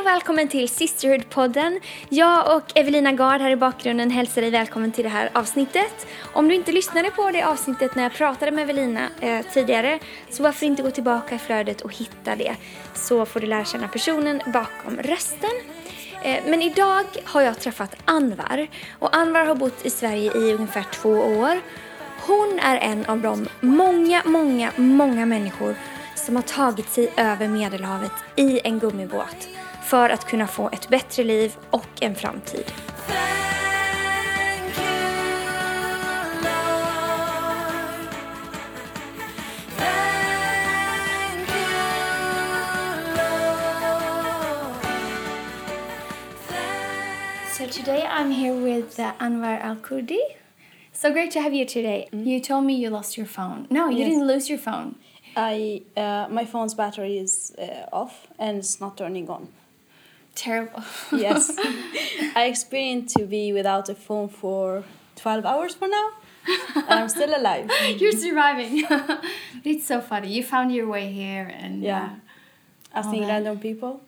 och välkommen till Sisterhood-podden. Jag och Evelina Gard här i bakgrunden hälsar dig välkommen till det här avsnittet. Om du inte lyssnade på det avsnittet när jag pratade med Evelina eh, tidigare så varför inte gå tillbaka i flödet och hitta det så får du lära känna personen bakom rösten. Eh, men idag har jag träffat Anvar och Anvar har bott i Sverige i ungefär två år. Hon är en av de många, många, många människor som har tagit sig över Medelhavet i en gummibåt för att kunna få ett bättre liv och en framtid. So today I'm here with uh, Anwar Al Kurdi. So great to have you today. You told me you lost your phone. No, you Yes. didn't lose your phone. I uh, my phone's battery is uh, off and it's not turning on. Terrible. Yes, I experienced to be without a phone for twelve hours for now, and I'm still alive. You're surviving. it's so funny. You found your way here, and Yeah. uh, Asking random people.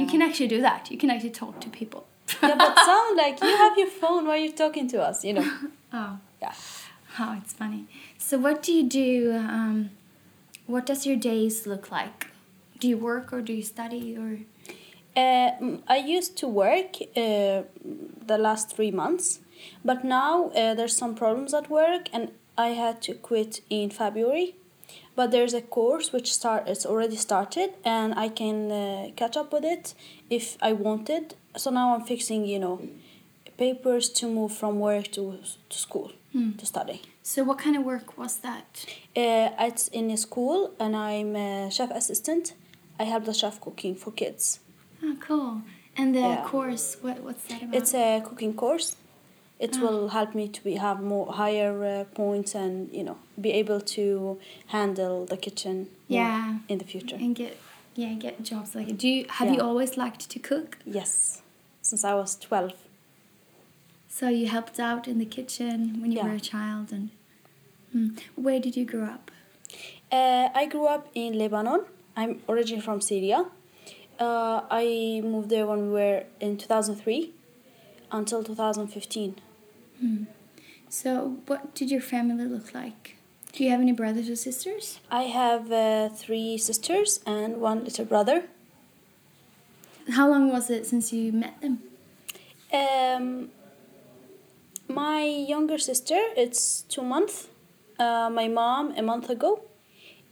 you can actually do that. You can actually talk to people. Yeah, but sound like you have your phone while you're talking to us. You know. Oh, Yeah. oh, it's funny. So, what do you do? Um, what does your days look like? Do you work or do you study or? Uh, I used to work uh, the last three months, but now uh, there's some problems at work, and I had to quit in February. But there's a course which start it's already started, and I can uh, catch up with it if I wanted. So now I'm fixing, you know, papers to move from work to to school to study. So, what kind of work was that? Uh, it's in a school, and I'm a chef assistant. I help the chef cooking for kids. Oh, cool. And the Yeah. course, what what's that about? It's a cooking course. It will help me to be have more higher uh, points and you know be able to handle the kitchen Yeah. in the future. and get yeah get jobs like it. Do you have you always liked to cook? Yes, since I was twelve. So you helped out in the kitchen when you Yeah. were a child, and Hmm. where did you grow up? Uh, I grew up in Lebanon. I'm originally from Syria. Uh, I moved there when we were in 2003 until 2015. So what did your family look like? Do you have any brothers or sisters? I have uh, three sisters and one little brother. How long was it since you met them? Um, my younger sister, it's two months. Uh, my mom, a month ago.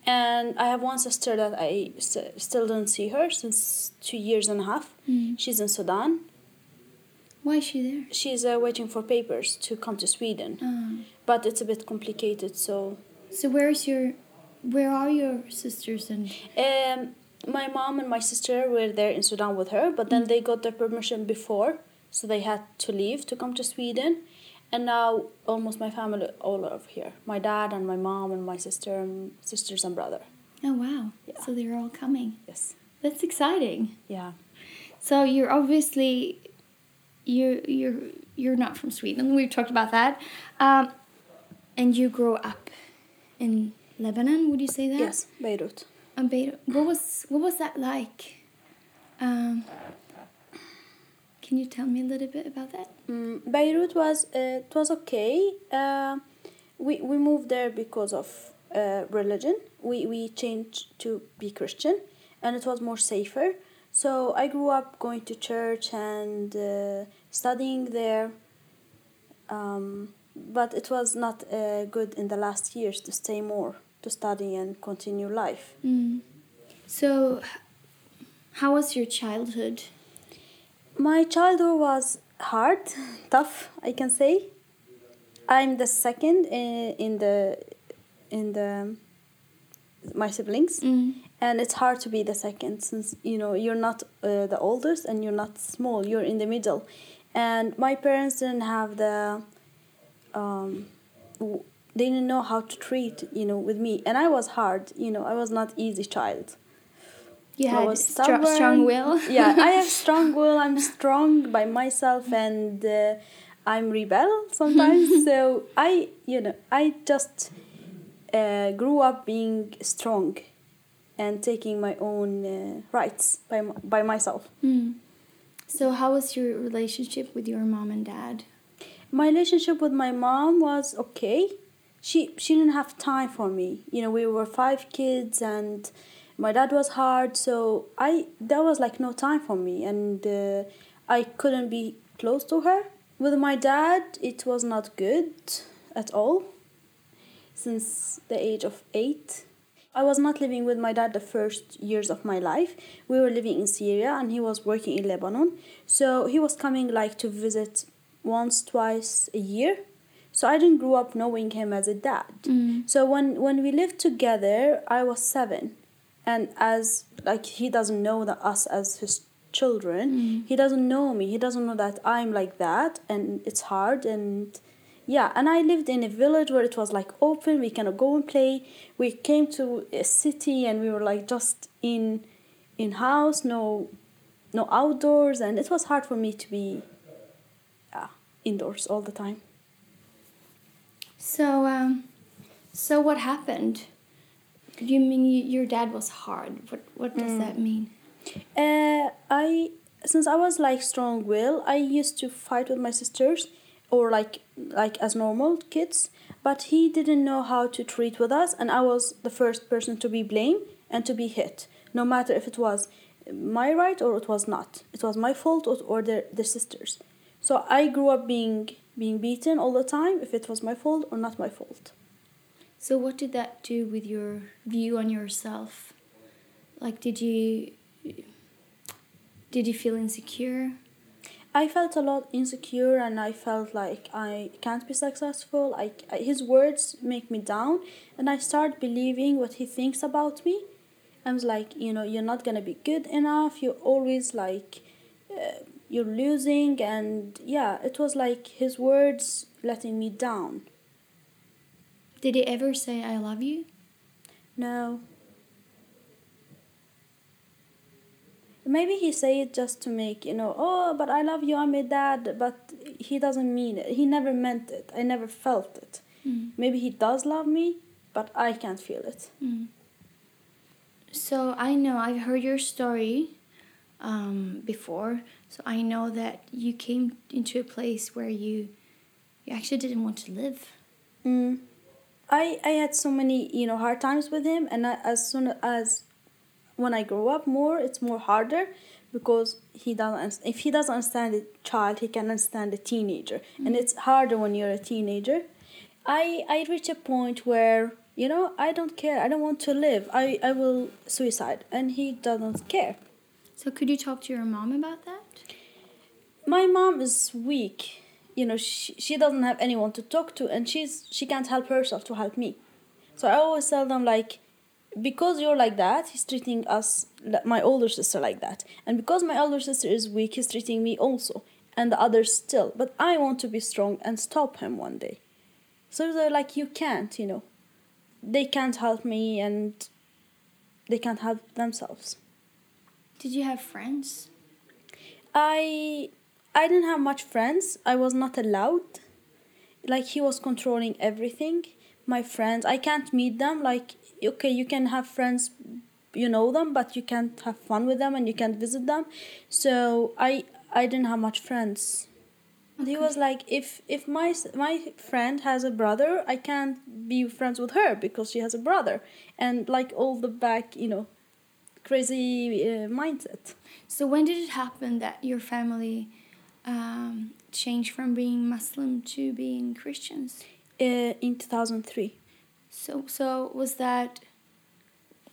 And I have one sister that I st- still don't see her since two years and a half. She's in Sudan. Why is she there? She's uh, waiting for papers to come to Sweden. Oh. But it's a bit complicated, so. So where's your, where are your sisters and? Um, my mom and my sister were there in Sudan with her, but then they got their permission before, so they had to leave to come to Sweden. And now almost my family all over here. My dad and my mom and my sister and sisters and brother. Oh wow! Yeah. So they're all coming. Yes. That's exciting. Yeah. So you're obviously, you're you're you're not from Sweden. We've talked about that, um, and you grew up in Lebanon. Would you say that? Yes. Beirut. And Beirut. What was what was that like? Um, can you tell me a little bit about that? Mm, Beirut was uh, it was okay. Uh, we we moved there because of uh, religion. We we changed to be Christian, and it was more safer. So I grew up going to church and uh, studying there. Um, but it was not uh, good in the last years to stay more to study and continue life. Mm. So, how was your childhood? My childhood was hard, tough, I can say. I'm the second in, in the in the my siblings, Mm. and it's hard to be the second since you know you're not uh, the oldest and you're not small. You're in the middle, and my parents didn't have the um, w- they didn't know how to treat you know with me, and I was hard. You know, I was not easy child. You I had stro- strong will. yeah, I have strong will. I'm strong by myself, and uh, I'm rebel sometimes. so I, you know, I just uh, grew up being strong, and taking my own uh, rights by by myself. Mm. So, how was your relationship with your mom and dad? My relationship with my mom was okay. She she didn't have time for me. You know, we were five kids and my dad was hard, so I there was like no time for me and uh, I couldn't be close to her. With my dad, it was not good at all since the age of 8. I was not living with my dad the first years of my life. We were living in Syria and he was working in Lebanon. So he was coming like to visit once, twice a year. So I didn't grow up knowing him as a dad. Mm. So when when we lived together, I was seven, and as like he doesn't know that us as his children, Mm. he doesn't know me. He doesn't know that I'm like that, and it's hard. And yeah, and I lived in a village where it was like open. We can go and play. We came to a city, and we were like just in in house, no no outdoors, and it was hard for me to be yeah, indoors all the time. So, um, so what happened? You mean you, your dad was hard? What what does that mean? Uh, I since I was like strong will, I used to fight with my sisters or like like as normal kids, but he didn't know how to treat with us and I was the first person to be blamed and to be hit, no matter if it was my right or it was not. It was my fault or, or their the sisters. So I grew up being being beaten all the time if it was my fault or not my fault. So, what did that do with your view on yourself? Like, did you did you feel insecure? I felt a lot insecure and I felt like I can't be successful. I, his words make me down and I start believing what he thinks about me. I was like, you know, you're not gonna be good enough. You're always like, uh, you're losing, and yeah, it was like his words letting me down. Did he ever say "I love you"? No. Maybe he say it just to make you know. Oh, but I love you. I'm a dad, but he doesn't mean it. He never meant it. I never felt it. Mm. Maybe he does love me, but I can't feel it. Mm. So I know I've heard your story um, before, so I know that you came into a place where you you actually didn't want to live. Mm. I I had so many you know hard times with him, and I, as soon as when I grow up more, it's more harder because he doesn't. If he doesn't understand a child, he can understand a teenager, and mm-hmm. it's harder when you're a teenager. I I reach a point where you know I don't care. I don't want to live. I I will suicide, and he doesn't care. So could you talk to your mom about that? my mom is weak you know she, she doesn't have anyone to talk to and she's she can't help herself to help me. So i always tell them like because you're like that he's treating us my older sister like that. And because my older sister is weak he's treating me also. And the others still. But i want to be strong and stop him one day. So they're like you can't you know. They can't help me and they can't help themselves. Did you have friends? I I didn't have much friends. I was not allowed. Like he was controlling everything. My friends, I can't meet them. Like okay, you can have friends, you know them, but you can't have fun with them and you can't visit them. So I I didn't have much friends. He was like, if if my my friend has a brother, I can't be friends with her because she has a brother, and like all the back, you know, crazy uh, mindset. So when did it happen that your family um, changed from being Muslim to being Christians? Uh, in two thousand three. So so was that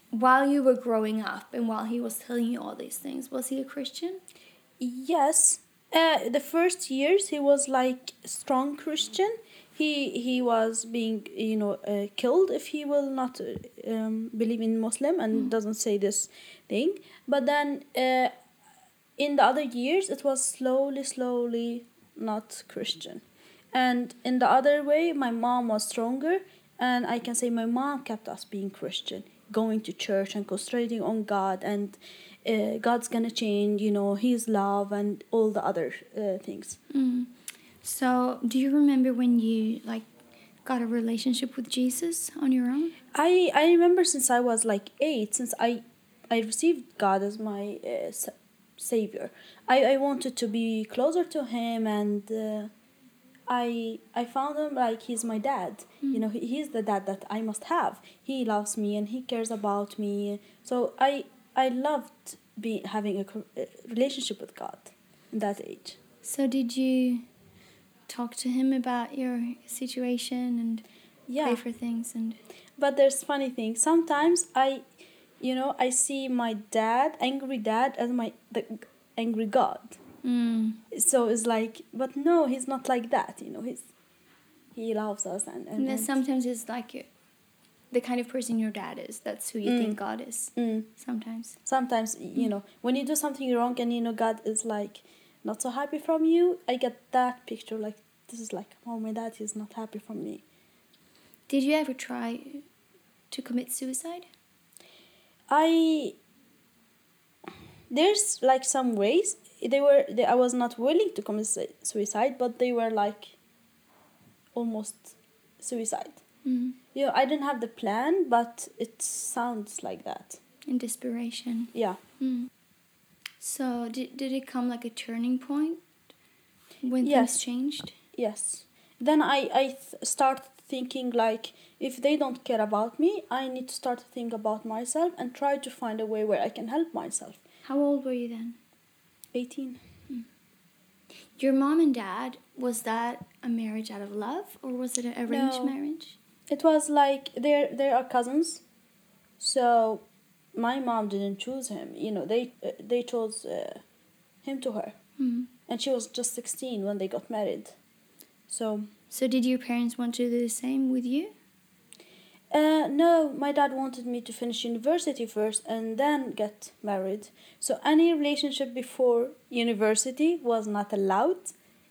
while you were growing up and while he was telling you all these things, was he a Christian? Yes. Uh, the first years he was like strong Christian. He he was being you know uh, killed if he will not uh, um, believe in Muslim and doesn't say this thing. But then in the other years it was slowly slowly not Christian. And in the other way, my mom was stronger, and I can say my mom kept us being Christian, going to church and concentrating on God, and uh, God's gonna change, you know, His love and all the other uh, things. Mm. So do you remember when you like got a relationship with Jesus on your own? I I remember since I was like eight, since I I received God as my uh, savior. I I wanted to be closer to Him, and uh, I I found him like he's my dad. You know, he, he's the dad that I must have. He loves me and he cares about me. So I I loved be having a a relationship with God in that age. So did you talk to him about your situation and Yeah. pray for things and But there's funny thing. Sometimes I, you know, I see my dad, angry dad, as my the angry God. mm. So it's like, but no, he's not like that. You know, he's he loves us and and, And then sometimes it's like you- the kind of person your dad is. That's who you Mm. think God is. Mm. Sometimes. sometimes you know when you do something wrong and you know God is like not so happy from you. I get that picture like this is like oh my dad is not happy from me. Did you ever try to commit suicide? I there's like some ways they were they, I was not willing to commit suicide, but they were like almost suicide. Mm. You know, I didn't have the plan, but it sounds like that. In desperation. Yeah. Mm. So did did it come like a turning point when Yes. things changed? Yes. Then I I th- start thinking like if they don't care about me, I need to start to think about myself and try to find a way where I can help myself. How old were you then? 18. Your mom and dad was that a marriage out of love or was it an arranged No. marriage? It was like they're they are cousins. So my mom didn't choose him. You know, they uh, they chose uh, him to her. Mm. And she was just 16 when they got married. So So did your parents want to do the same with you? Uh, no, my dad wanted me to finish university first and then get married. So any relationship before university was not allowed,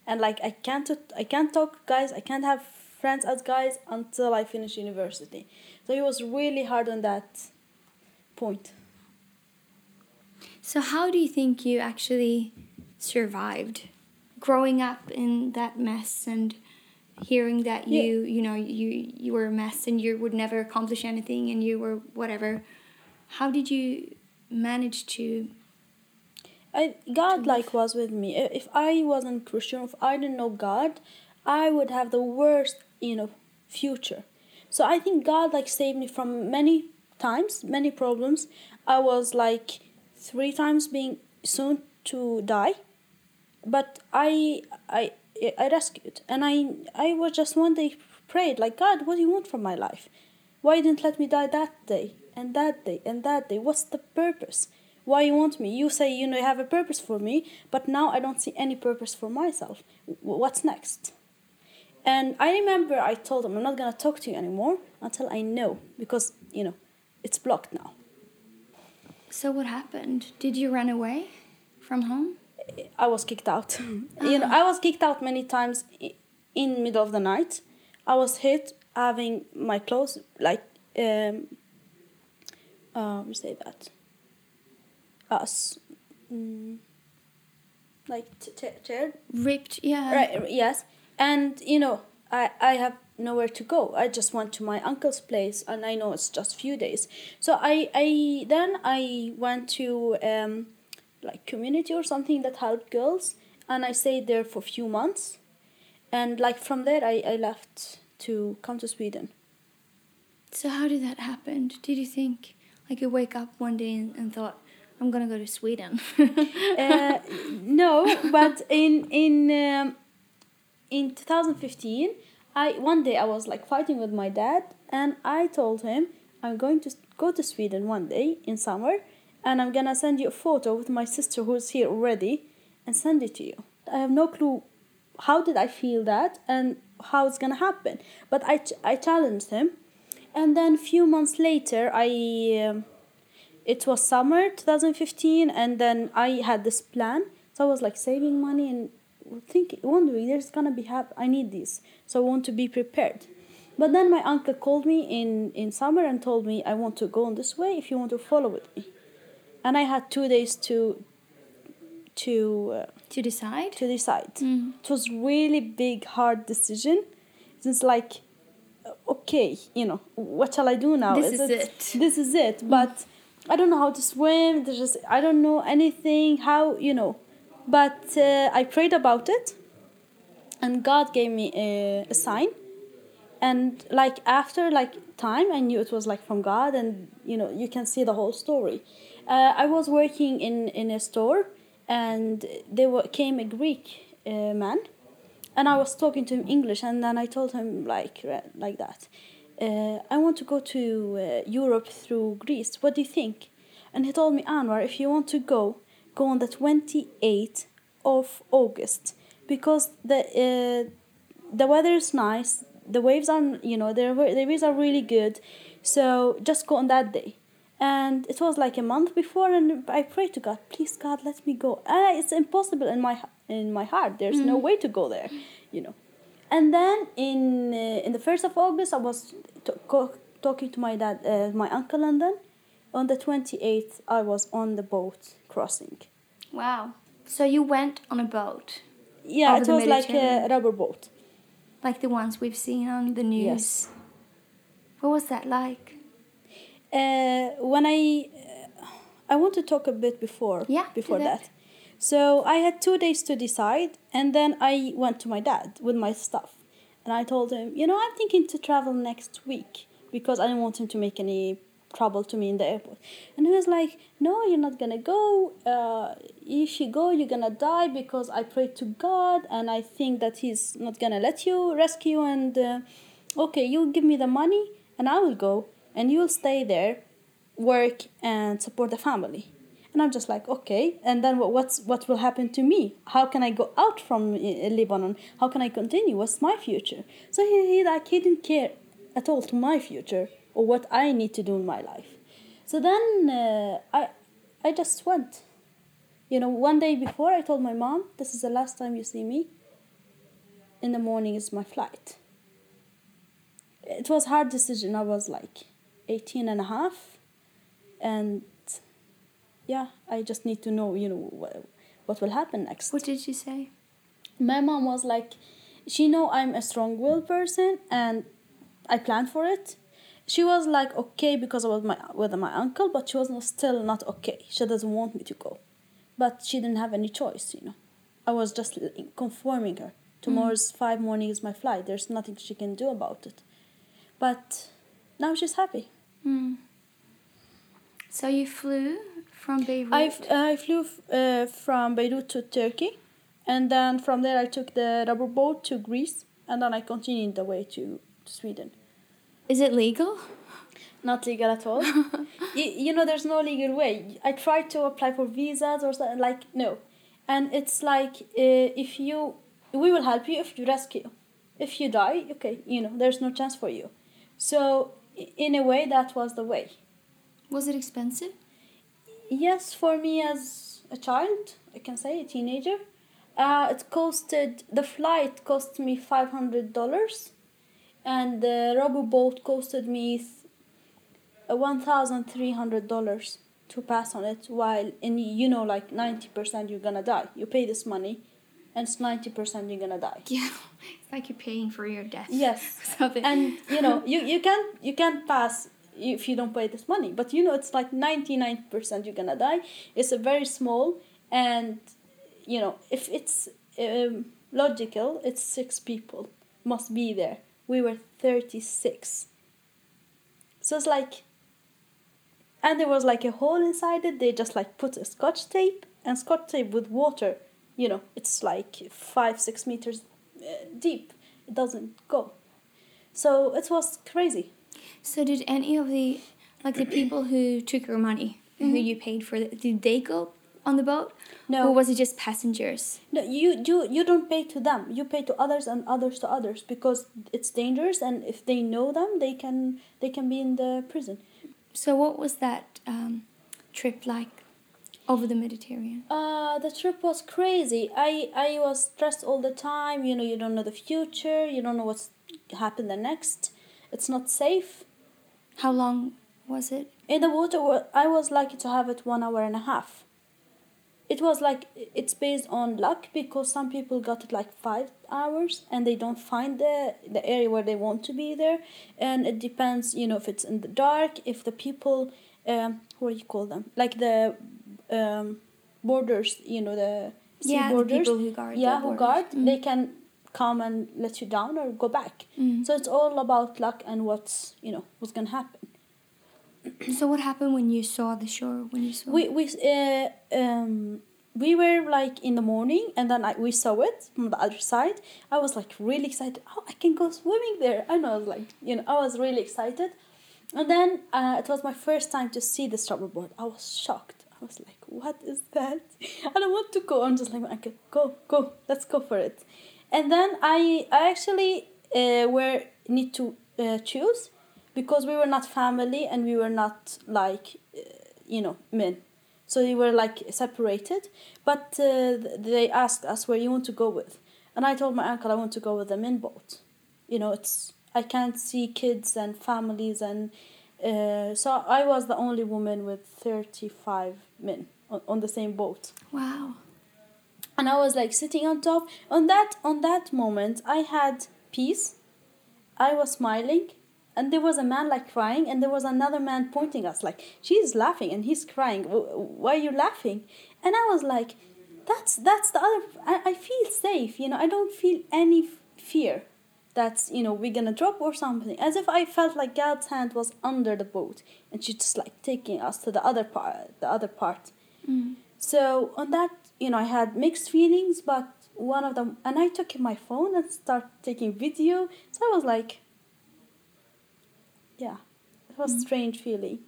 and like I can't I can't talk guys, I can't have friends as guys until I finish university. So he was really hard on that point. So how do you think you actually survived growing up in that mess and hearing that Yeah. you you know you you were a mess and you would never accomplish anything and you were whatever how did you manage to I God like was with me. If I wasn't Christian, if I didn't know God, I would have the worst, you know, future. So I think God like saved me from many times, many problems. I was like three times being soon to die, but I I I rescued, and I I was just one day prayed like God, what do you want from my life? Why you didn't let me die that day and that day and that day? What's the purpose? Why you want me? You say you know you have a purpose for me, but now I don't see any purpose for myself. What's next? And I remember I told him I'm not gonna talk to you anymore until I know because you know it's blocked now. so what happened did you run away from home I was kicked out. you know, I was kicked out many times in middle of the night. I was hit having my clothes like um uh we say that. Us mm, like t- t- teared ripped yeah. Right yes. And you know i i have nowhere to go. I just went to my uncle's place and i know it's just few days. So i i then i went to um like community or something that helped girls and i stayed there for a few months. And like from there i i left to come to sweden. So how did that happen? Did you think like you wake up one day and, and thought i'm gonna go to sweden uh, no, but in in um, in 2015, I one day I was like fighting with my dad, and I told him I'm going to go to Sweden one day in summer, and I'm gonna send you a photo with my sister who's here already, and send it to you. I have no clue how did I feel that and how it's gonna happen, but I ch- I challenged him, and then a few months later I. Um, it was summer 2015 and then i had this plan. So i was like saving money and thinking wondering there's gonna be hap- i need this. So i want to be prepared. But then my uncle called me in in summer and told me i want to go on this way if you want to follow with me and i had two days to to uh, to decide to decide Mm. it was really big hard decision It's like okay, you know, what shall I do now? This is it. This is it. But I don't know how to swim. There's just I don't know anything. How you know? But uh, I prayed about it, and God gave me a, a sign. And like after like time, I knew it was like from God, and you know you can see the whole story. Uh, I was working in in a store, and there were, came a Greek uh, man, and I was talking to him English, and then I told him like like that. Uh, I want to go to uh, Europe through Greece. What do you think? And he told me, Anwar, if you want to go, go on the 28th of August because the uh, the weather is nice. The waves are, you know, the the waves are really good. So just go on that day. And it was like a month before, and I prayed to God, please God, let me go. Ah, it's impossible in my in my heart. There's no way to go there, you know. And then in uh, in the first of August, I was to- co- talking to my dad, uh, my uncle, and then on the twenty eighth, I was on the boat crossing. Wow. So you went on a boat, Yeah, it was like a rubber boat. like the ones we've seen on the news. Yes. What was that like? Uh, when I uh, I want to talk a bit before Yeah, before that. that. So I had two days to decide, and then I went to my dad with my stuff, and I told him, you know, I'm thinking to travel next week because I don't want him to make any trouble to me in the airport. And he was like, no, you're not gonna go. Uh, if you go, you're gonna die because I prayed to God, and I think that He's not gonna let you rescue. And uh, okay, you'll give me the money, and I will go, and you'll stay there, work and support the family. And I'm just like, okay. And then what, what's what will happen to me? How can I go out from uh, Lebanon? How can I continue? What's my future? So he, he like he didn't care at all to my future or what I need to do in my life. So then uh, I I just went. You know, one day before I told my mom, this is the last time you see me. In the morning is my flight. It was hard decision. I was like 18 and a half and yeah, I just need to know, you know, what, what will happen next. What did you say? My mom was like, she know I'm a strong-willed person and I planned for it. She was like okay because I was my with my uncle, but she was not, still not okay. She doesn't want me to go, but she didn't have any choice, you know. I was just conforming her. Tomorrow's mm. five morning is my flight. There's nothing she can do about it. But now she's happy. Hmm. So you flew from Beirut. I, f- I flew f- uh, from Beirut to Turkey, and then from there I took the rubber boat to Greece, and then I continued the way to, to Sweden. Is it legal? Not legal at all. you, you know, there's no legal way. I tried to apply for visas or something, like, no. And it's like, uh, if you, we will help you if you rescue. If you die, okay, you know, there's no chance for you. So, in a way, that was the way. Was it expensive? Yes, for me as a child, I can say a teenager, uh, it costed the flight cost me five hundred dollars, and the rubber boat costed me uh, one thousand three hundred dollars to pass on it. While in you know like ninety percent you're gonna die. You pay this money, and it's ninety percent you're gonna die. Yeah. It's like you're paying for your death. Yes, and you know you you can't you can't pass if you don't pay this money but you know it's like 99% you're gonna die it's a very small and you know if it's um, logical it's six people must be there we were 36 so it's like and there was like a hole inside it they just like put a scotch tape and scotch tape with water you know it's like five six meters uh, deep. It doesn't go. So it was crazy. So did any of the like the people who took your money, who you paid for, the, did they go on the boat? No. Or was it just passengers? no you you you don't pay to them. You pay to others and others to others because it's dangerous and if they know them they can they can be in the prison. So what was that um, trip like over the Mediterranean? uh the trip was crazy. I i was stressed all the time. You know you don't know the future. You don't know what's happen the next. It's not safe. How long was it? in the water i was lucky to have it one hour and a half. It was like it's based on luck because some people got it like five hours and they don't find the the area where they want to be there. And it depends you know if it's in the dark if the people um what do you call them? Like the um borders you know the sea Yeah, the borders. people who guard the yeah who guard Mm. they can come and let you down or go back. Mm. so it's all about luck and what's you know what's gonna happen. So what happened when you saw the shore? When you saw we we uh, um we were like in the morning and then I, we saw it from the other side. I was like really excited. Oh i can go swimming there. I know I was like you know i was really excited. And then uh, it was my first time to see the struggle board i was shocked i was like what is that? I don't want to go. I'm just like okay go go. Let's go for it. And then i i actually uh, were need to uh, choose because we were not family and we were not like uh, you know men. So we were like separated. But uh, they asked us where you want to go with? And i told my uncle i want to go with the men boat. You know it's i can't see kids and families and uh, so i was the only woman with 35 men on, on the same boat Wow. and I was like sitting on top. On that on that moment, I had peace. I was smiling, and there was a man like crying, and there was another man pointing us like she's laughing and he's crying. Why are you laughing? And I was like, that's that's the other. I, I feel safe. You know, I don't feel any f- fear. That's you know we're gonna drop or something. As if I felt like God's hand was under the boat, and she's just like taking us to the other part. The other part. Mm. So on that, you know, I had mixed feelings, but one of them, and I took my phone and started taking video. So I was like, yeah, it was strange feeling.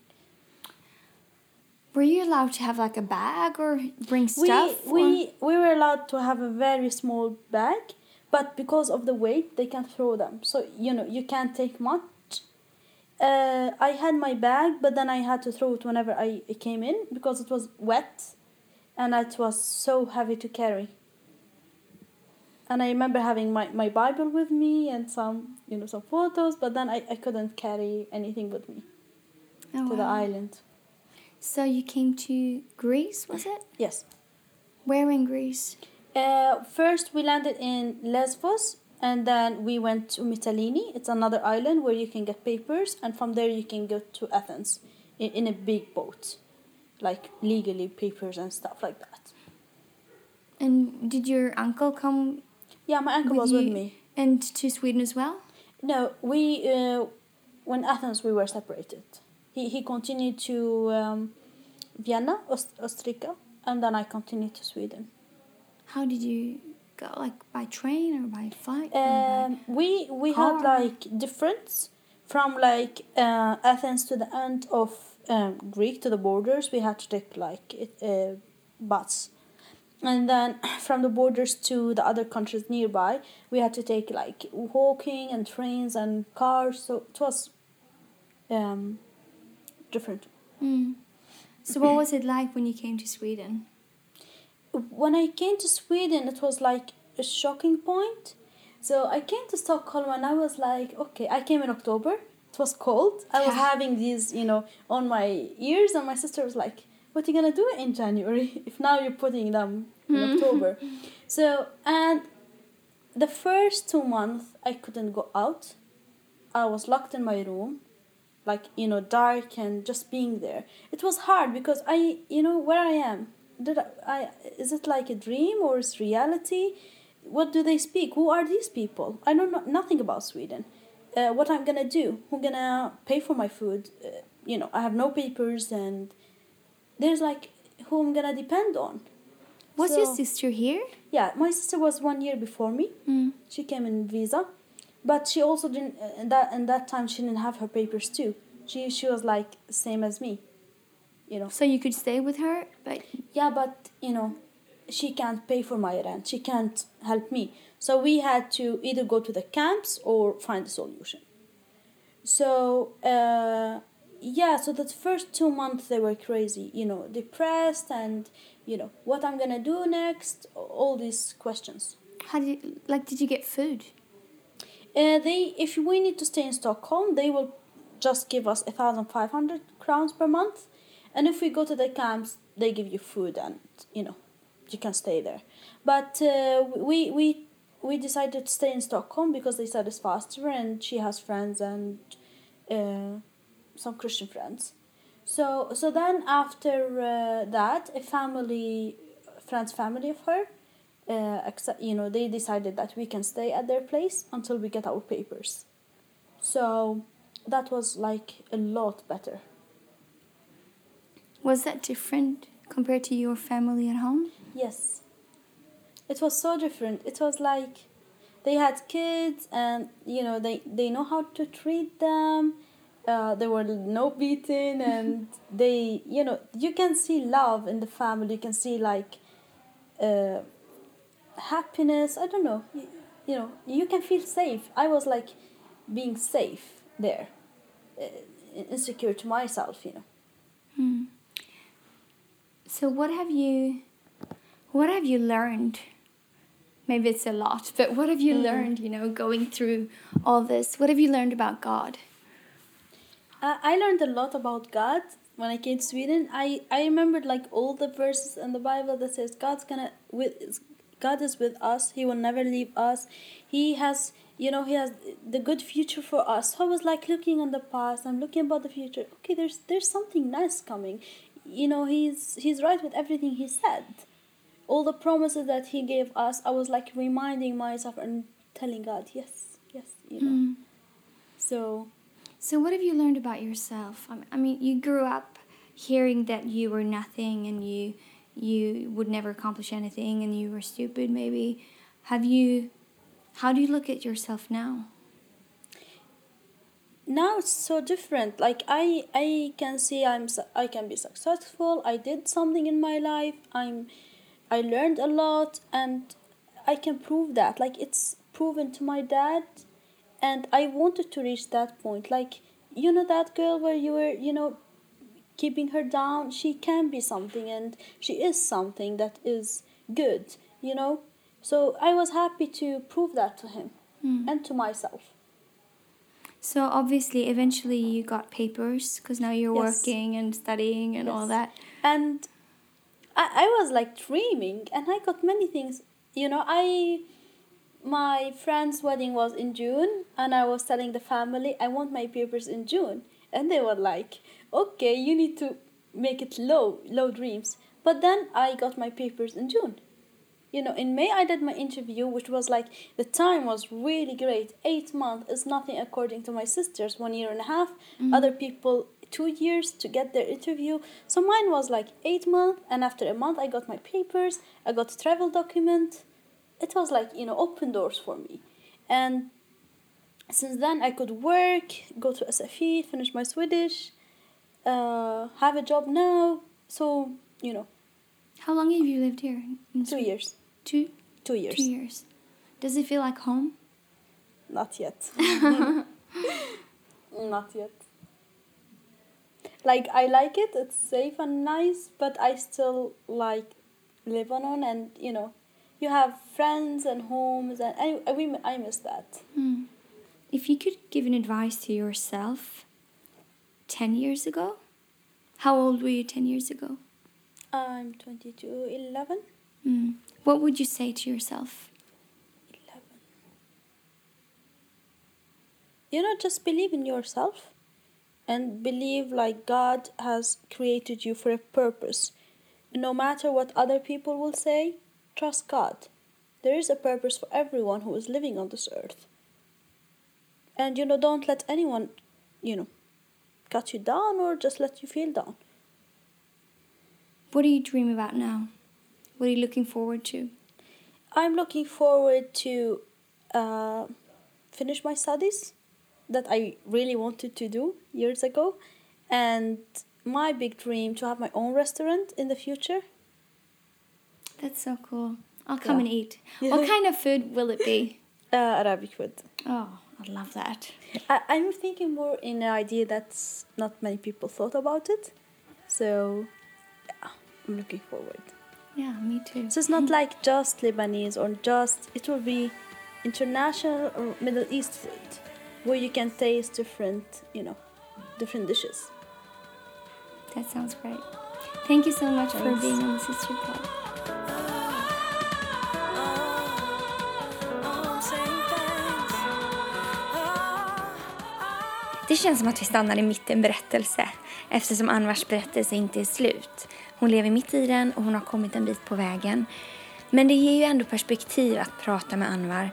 Were you allowed to have like a bag or bring We stuff? or- we we were allowed to have a very small bag, but because of the weight, they can throw them. So you know, you can't take much. Uh, I had my bag, but then I had to throw it whenever I came in because it was wet, and it was so heavy to carry. And I remember having my, my Bible with me and some you know some photos, but then I, I couldn't carry anything with me Oh, to the island. So you came to Greece, was it? Yes. Where in Greece? Uh, first, we landed in Lesbos, and then we went to Mytilene. It's another island where you can get papers, and from there you can go to Athens in, in a big boat, like legally papers and stuff like that. And did your uncle come Yeah, my uncle with was you with me. and to Sweden as well? No, we uh, when Athens we were separated. He he continued to um, Vienna, Ost- Ostrika, and then I continued to Sweden. How did you go? Like by train or by flight? or by- Um, we we had like difference from like uh, Athens to the end of um, Greek to the borders. We had to take like it, uh, bus, and then from the borders to the other countries nearby, we had to take like walking and trains and cars. So it was um, different. Mm. So what was it like when you came to Sweden? When I came to Sweden, it was like a shocking point. So I came to Stockholm and I was like, okay, I came in October. It was cold. I was having these, you know, on my ears, and my sister was like, "What are you gonna do in January if now you're putting them in Mm. October?" So and the first two months I couldn't go out. I was locked in my room, like you know, dark and just being there. It was hard because I, you know, where I am. Did I, I is it like a dream or is reality? What do they speak? Who are these people? I don't know nothing about Sweden. Uh, what I'm gonna do? Who gonna pay for my food? Uh, you know, I have no papers and there's like who I'm gonna depend on. Was your sister here? Yeah, my sister was one year before me. Mm. She came in visa, but she also didn't. Uh, in that in that time, she didn't have her papers too. She she was like same as me, you know. So you could stay with her, but Yeah, but you know, she can't pay for my rent. She can't help me. So we had to either go to the camps or find a solution. So uh, yeah, so the first two months they were crazy. You know, depressed and you know what I'm gonna do next. All these questions. how did you, like did you get food? Uh, they, if we need to stay in Stockholm, they will just give us a thousand five hundred crowns per month, and if we go to the camps, they give you food and you know you can stay there. But uh, we we we decided to stay in Stockholm because they said it's faster and she has friends and uh, some Christian friends. So so then after uh, that, a family, friend's family of her, uh, accept, you know, they decided that we can stay at their place until we get our papers. So that was like a lot better. Was that different compared to your family at home? Yes. It was so different. It was like they had kids and you know they they know how to treat them. Uh, there were no beating and they you know you can see love in the family. You can see like uh, happiness. I don't know. You, you know you can feel safe. I was like being safe there, uh, insecure to myself. You know. Hmm. So what have you what have you learned? Maybe it's a lot, but what have you Mm. learned, you know, going through all this? What have you learned about God? Uh, I learned a lot about God when I came to Sweden. I, I remembered like all the verses in the Bible that says God's gonna with God is with us. He will never leave us. He has you know he has the good future for us. So I was like looking on the past. I'm looking about the future. Okay, there's there's something nice coming. You know he's he's right with everything he said. All the promises that he gave us, I was like reminding myself and telling God, yes, yes, you know. Mm. So So what have you learned about yourself? i mean, you grew up hearing that you were nothing and you you would never accomplish anything and you were stupid maybe. Have you how do you look at yourself now? Now it's so different. Like i i can see i'm i can be successful. I did something in my life. I'm i learned a lot and i can prove that. Like it's proven to my dad and i wanted to reach that point. Like you know that girl where you were you know keeping her down? She can be something and she is something that is good you know? So i was happy to prove that to him Mm. and to myself So obviously eventually you got papers because now you're Yes. working and studying and all that. and I, I was like dreaming and i got many things. You know i my friend's wedding was in june and i was telling the family i want my papers in june. And they were like okay you need to make it low low dreams. But then i got my papers in june you know in may i did my interview which was like the time was really great. Eight months is nothing according to my sisters. One year and a half. Other people two years to get their interview. So mine was like eight months and after a month i got my papers. I got a travel document. It was like you know open doors for me. And since then i could work go to SFI finish my swedish uh, have a job now. So you know. How long have you lived here? In two years Two two years two years. Does it feel like home? Not yet. Not yet. Like I like it, it's safe and nice, but I still like Lebanon and you know, you have friends and homes and I I, we- I miss that. Hmm. If you could give an advice to yourself 10 years ago, how old were you 10 years ago? I'm 22, 11. Hmm. What would you say to yourself? 11. You know, just believe in yourself and believe like God has created you for a purpose. No matter what other people will say, trust God. There is a purpose for everyone who is living on this earth. And you know, don't let anyone, you know, cut you down or just let you feel down. What do you dream about now? What are you looking forward to? I'm looking forward to uh, finish my studies that I really wanted to do years ago, and my big dream to have my own restaurant in the future. That's so cool. I'll come Yeah. and eat. What kind of food will it be? Uh, Arabic food. Oh, I love that. I, I'm thinking more in an idea that's not many people thought about it, so yeah, I'm looking forward. Yeah, me too. So it's not mm. like just Lebanese or just, it will be international or Middle East food where you can taste different, you know, different dishes. That sounds great. Thank you so much Thanks. for being on the Sister Pod. Det känns som att vi stannar i mitt en berättelse eftersom Anwars berättelse inte är slut. Hon lever mitt i den och hon har kommit en bit på vägen. Men det ger ju ändå perspektiv att prata med Anwar.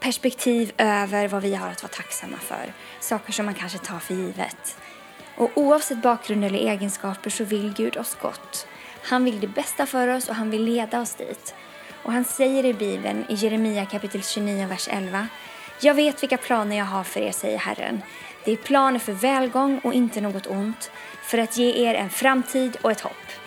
Perspektiv över vad vi har att vara tacksamma för. Saker som man kanske tar för givet. Och oavsett bakgrund eller egenskaper så vill Gud oss gott. Han vill det bästa för oss och han vill leda oss dit. Och han säger i Bibeln i Jeremia kapitel 29, vers 11. Jag vet vilka planer jag har för er, säger Herren. Det är planer för välgång och inte något ont, för att ge er en framtid och ett hopp.